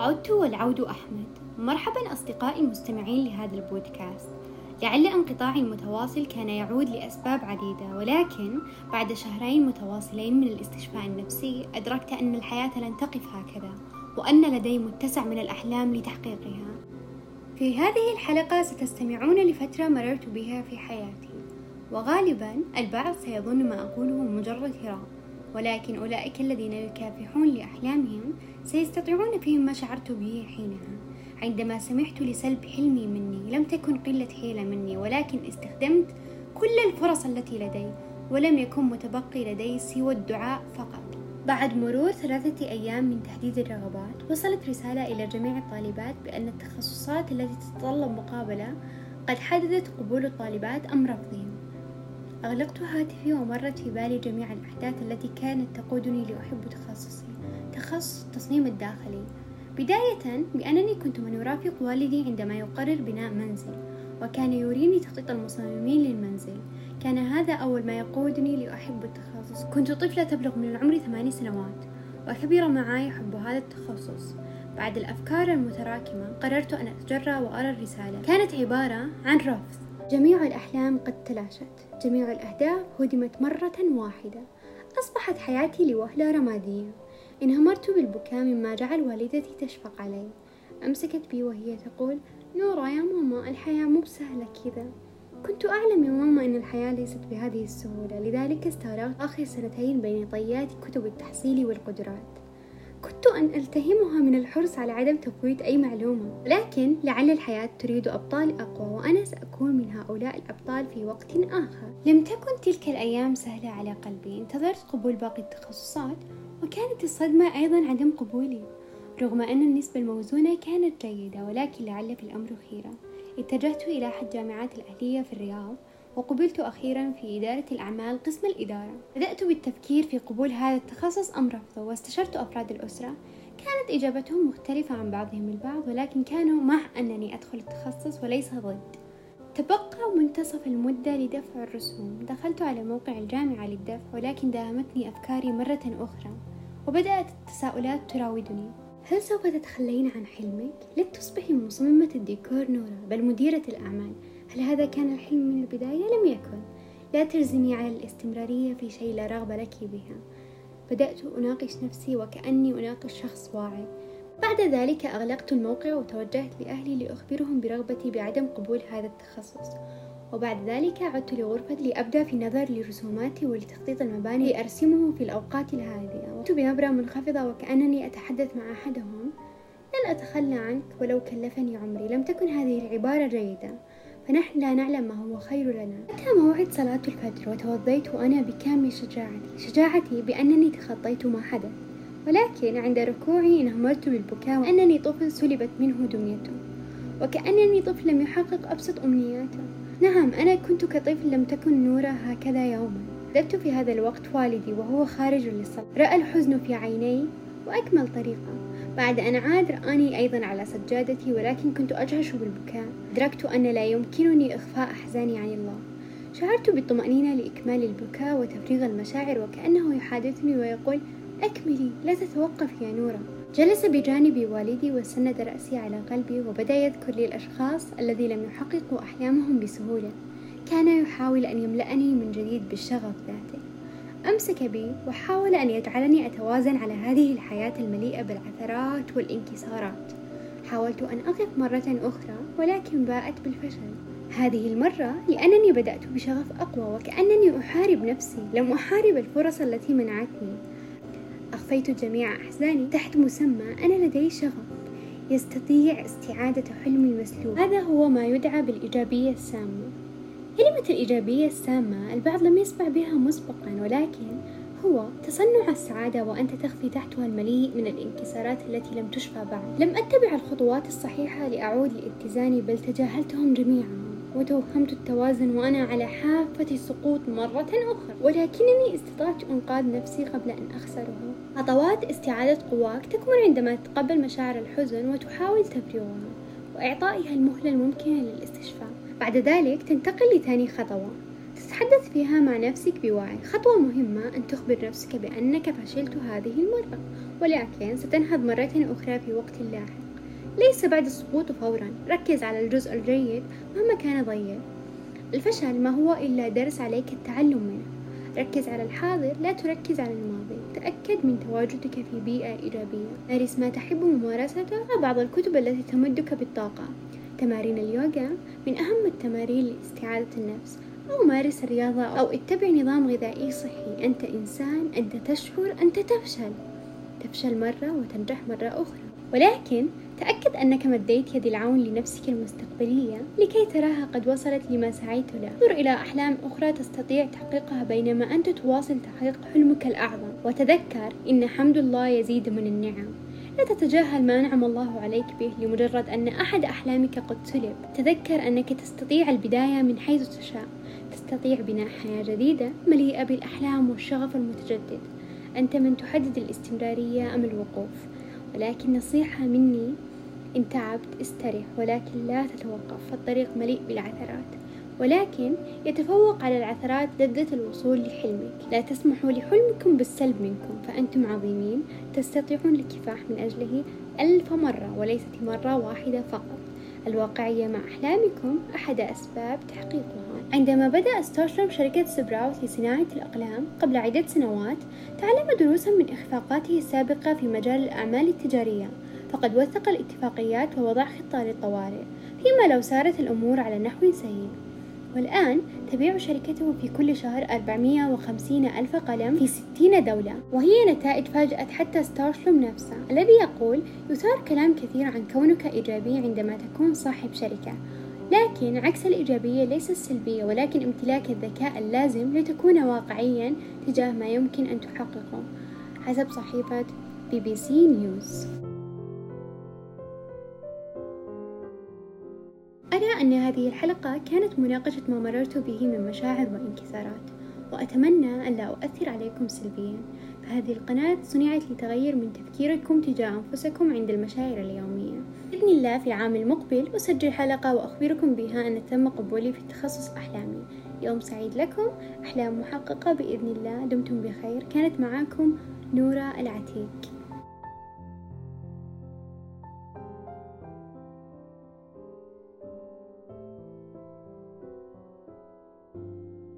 عدت والعود أحمد. مرحبا أصدقائي المستمعين لهذا البودكاست. لعل انقطاعي المتواصل كان يعود لأسباب عديدة ولكن بعد شهرين متواصلين من الاستشفاء النفسي أدركت أن الحياة لن تقف هكذا وأن لدي متسع من الأحلام لتحقيقها. في هذه الحلقة ستستمعون لفترة مررت بها في حياتي وغالبا البعض سيظن ما أقوله مجرد هراء. ولكن أولئك الذين يكافحون لأحلامهم سيستطيعون فهم ما شعرت به حينها. عندما سمحت لسلب حلمي مني لم تكن قلة حيلة مني ولكن استخدمت كل الفرص التي لدي ولم يكن متبقي لدي سوى الدعاء فقط. بعد مرور ثلاثة أيام من تحديد الرغبات وصلت رسالة إلى جميع الطالبات بأن التخصصات التي تتطلب مقابلة قد حددت قبول الطالبات أم رفضهم أغلقت هاتفي ومرت في بالي جميع الأحداث التي كانت تقودني لأحب تخصصي تخصص التصميم الداخلي. بداية بأنني كنت من يرافق والدي عندما يقرر بناء منزل وكان يريني تخطيط المصممين للمنزل. كان هذا أول ما يقودني لأحب التخصص. كنت طفلة تبلغ من العمر ثماني سنوات وكبر معي حب هذا التخصص. بعد الأفكار المتراكمة قررت أن أتجرأ وأرى الرسالة. كانت عبارة عن رفض. جميع الأحلام قد تلاشت. جميع الأهداف هدمت مرة واحدة. أصبحت حياتي لوهلة رمادية. انهمرت بالبكاء مما جعل والدتي تشفق علي. أمسكت بي وهي تقول نورا يا ماما الحياة مو بسهلة كذا. كنت أعلم يا ماما أن الحياة ليست بهذه السهولة. لذلك استغرقت آخر سنتين بين طيات كتب التحصيل والقدرات. كنت أن ألتهمها من الحرص على عدم تفويت أي معلومة لكن لعل الحياة تريد أبطال أقوى وأنا سأكون من هؤلاء الأبطال في وقت آخر. لم تكن تلك الأيام سهلة على قلبي. انتظرت قبول باقي التخصصات وكانت الصدمة أيضا عدم قبولي رغم أن النسبة الموزونة كانت جيدة ولكن لعل في الأمر خيرا. اتجهت إلى أحد جامعات الأهلية في الرياض وقبلت أخيرا في إدارة الأعمال قسم الإدارة. بدأت بالتفكير في قبول هذا التخصص أم رفضه واستشرت أفراد الأسرة. كانت إجابتهم مختلفة عن بعضهم البعض ولكن كانوا مع أنني أدخل التخصص وليس ضد. تبقى منتصف المدة لدفع الرسوم. دخلت على موقع الجامعة للدفع ولكن داهمتني أفكاري مرة أخرى وبدأت التساؤلات تراودني. هل سوف تتخلين عن حلمك؟ لن تصبحي مصممة الديكور نورا بل مديرة الأعمال. هل هذا كان الحلم من البداية؟ لم يكن. لا تلزمي على الاستمرارية في شيء لا رغبة لك بها. بدأت أناقش نفسي وكأني أناقش شخص واعي. بعد ذلك أغلقت الموقع وتوجهت لأهلي لأخبرهم برغبتي بعدم قبول هذا التخصص. وبعد ذلك عدت لغرفتي لأبدأ في النظر لرسوماتي ولتخطيط المباني لأرسمه في الأوقات الهادئة. وكنت بنبرة منخفضة وكأنني أتحدث مع أحدهم. لن أتخلى عنك ولو كلفني عمري. لم تكن هذه العبارة جيدة. فنحن لا نعلم ما هو خير لنا. أتى موعد صلاة الفجر وتوضيت وأنا بكامل شجاعتي. شجاعتي بأنني تخطيت ما حدث. ولكن عند ركوعي انهمرت بالبكاء وأنني طفل سلبت منه دنيته. وكأنني طفل لم يحقق أبسط أمنياته. نعم أنا كنت كطفل لم تكن نورا هكذا يوما. ذبت في هذا الوقت والدي وهو خارج للصلاة. رأى الحزن في عيني وأكمل طريقة. بعد أن عاد رآني أيضا على سجادتي ولكن كنت أجهش بالبكاء. أدركت أن لا يمكنني إخفاء أحزاني عن الله. شعرت بالطمأنينة لإكمال البكاء وتفريغ المشاعر وكأنه يحادثني ويقول أكملي لا تتوقف يا نورة جلس بجانبي والدي وسند رأسي على قلبي وبدأ يذكر لي الأشخاص الذي لم يحققوا أحلامهم بسهولة. كان يحاول أن يملأني من جديد بالشغف ذاته. أمسك بي وحاول أن يجعلني أتوازن على هذه الحياة المليئة بالعثرات والانكسارات. حاولت أن أقف مرة أخرى ولكن باءت بالفشل. هذه المرة لأنني بدأت بشغف أقوى وكأنني أحارب نفسي. لم أحارب الفرص التي منعتني. أخفيت جميع أحزاني. تحت مسمى أنا لدي شغف. يستطيع استعادة حلمي المسلوب. هذا هو ما يدعى بالإيجابية السامة. كلمة الإيجابية السامة البعض لم يسمع بها مسبقا ولكن هو تصنع السعادة وأنت تخفي تحتها المليء من الانكسارات التي لم تشفى بعد. لم أتبع الخطوات الصحيحة لأعود لاتزاني بل تجاهلتهم جميعا وتوهمت التوازن وأنا على حافة السقوط مرة أخرى. ولكنني استطعت إنقاذ نفسي قبل أن أخسرها خطوات استعادة قواك تكمن عندما تتقبل مشاعر الحزن وتحاول تفريغها وإعطائها المهلة الممكنة للاستشفاء. بعد ذلك تنتقل لثاني خطوة. تتحدث فيها مع نفسك بوعي. خطوة مهمة أن تخبر نفسك بأنك فشلت هذه المرة ولكن ستنهض مرة أخرى في وقت لاحق. ليس بعد السقوط فورا. ركز على الجزء الجيد مهما كان ضيق. الفشل ما هو إلا درس عليك التعلم منه. ركز على الحاضر لا تركز على الماضي. تأكد من تواجدك في بيئة إيجابية. مارس ما تحب ممارسته بعض الكتب التي تمدك بالطاقة. تمارين اليوغا من أهم التمارين لاستعادة النفس أو مارس الرياضة أو اتبع نظام غذائي صحي. أنت إنسان أنت تشعر أنت تفشل. تفشل مرة وتنجح مرة أخرى. ولكن تأكد أنك مديت يد العون لنفسك المستقبلية لكي تراها قد وصلت لما سعيت له. انظر إلى أحلام أخرى تستطيع تحقيقها بينما أنت تواصل تحقيق حلمك الأعظم. وتذكر إن حمد الله يزيد من النعم. لا تتجاهل ما أنعم الله عليك به لمجرد أن أحد أحلامك قد سلب. تذكر أنك تستطيع البداية من حيث تشاء. تستطيع بناء حياة جديدة مليئة بالأحلام والشغف المتجدد. أنت من تحدد الاستمرارية أم الوقوف. ولكن نصيحة مني إن تعبت استرح ولكن لا تتوقف. فالطريق مليء بالعثرات. ولكن يتفوق على العثرات لذة الوصول لحلمك. لا تسمحوا لحلمكم بالسلب منكم فأنتم عظيمين تستطيعون الكفاح من أجله ألف مرة وليست مرة واحدة فقط. الواقعية مع أحلامكم أحد أسباب تحقيقها. عندما بدأ ستارشلم شركة سبراوت لصناعة الأقلام قبل عدة سنوات تعلم دروسا من إخفاقاته السابقة في مجال الأعمال التجارية فقد وثق الاتفاقيات ووضع خطة للطوارئ فيما لو سارت الأمور على نحو سيء. والآن تبيع شركته في كل شهر 450 ألف قلم في 60 دولة وهي نتائج فاجأت حتى ستارشلوم نفسه الذي يقول يثار كلام كثير عن كونك إيجابي عندما تكون صاحب شركة لكن عكس الإيجابية ليس السلبية ولكن امتلاك الذكاء اللازم لتكون واقعيا تجاه ما يمكن أن تحققه. حسب صحيفة بي بي سي نيوز. أن هذه الحلقة كانت مناقشة ما مررت به من مشاعر وانكسارات وأتمنى أن لا أؤثر عليكم سلبيا. فهذه القناة صنعت لتغير من تفكيركم تجاه أنفسكم عند المشاعر اليومية. بإذن الله في العام المقبل أسجل حلقة وأخبركم بها أن تم قبولي في تخصص أحلامي. يوم سعيد لكم. أحلام محققة بإذن الله. دمتم بخير. كانت معاكم نورة العتيق.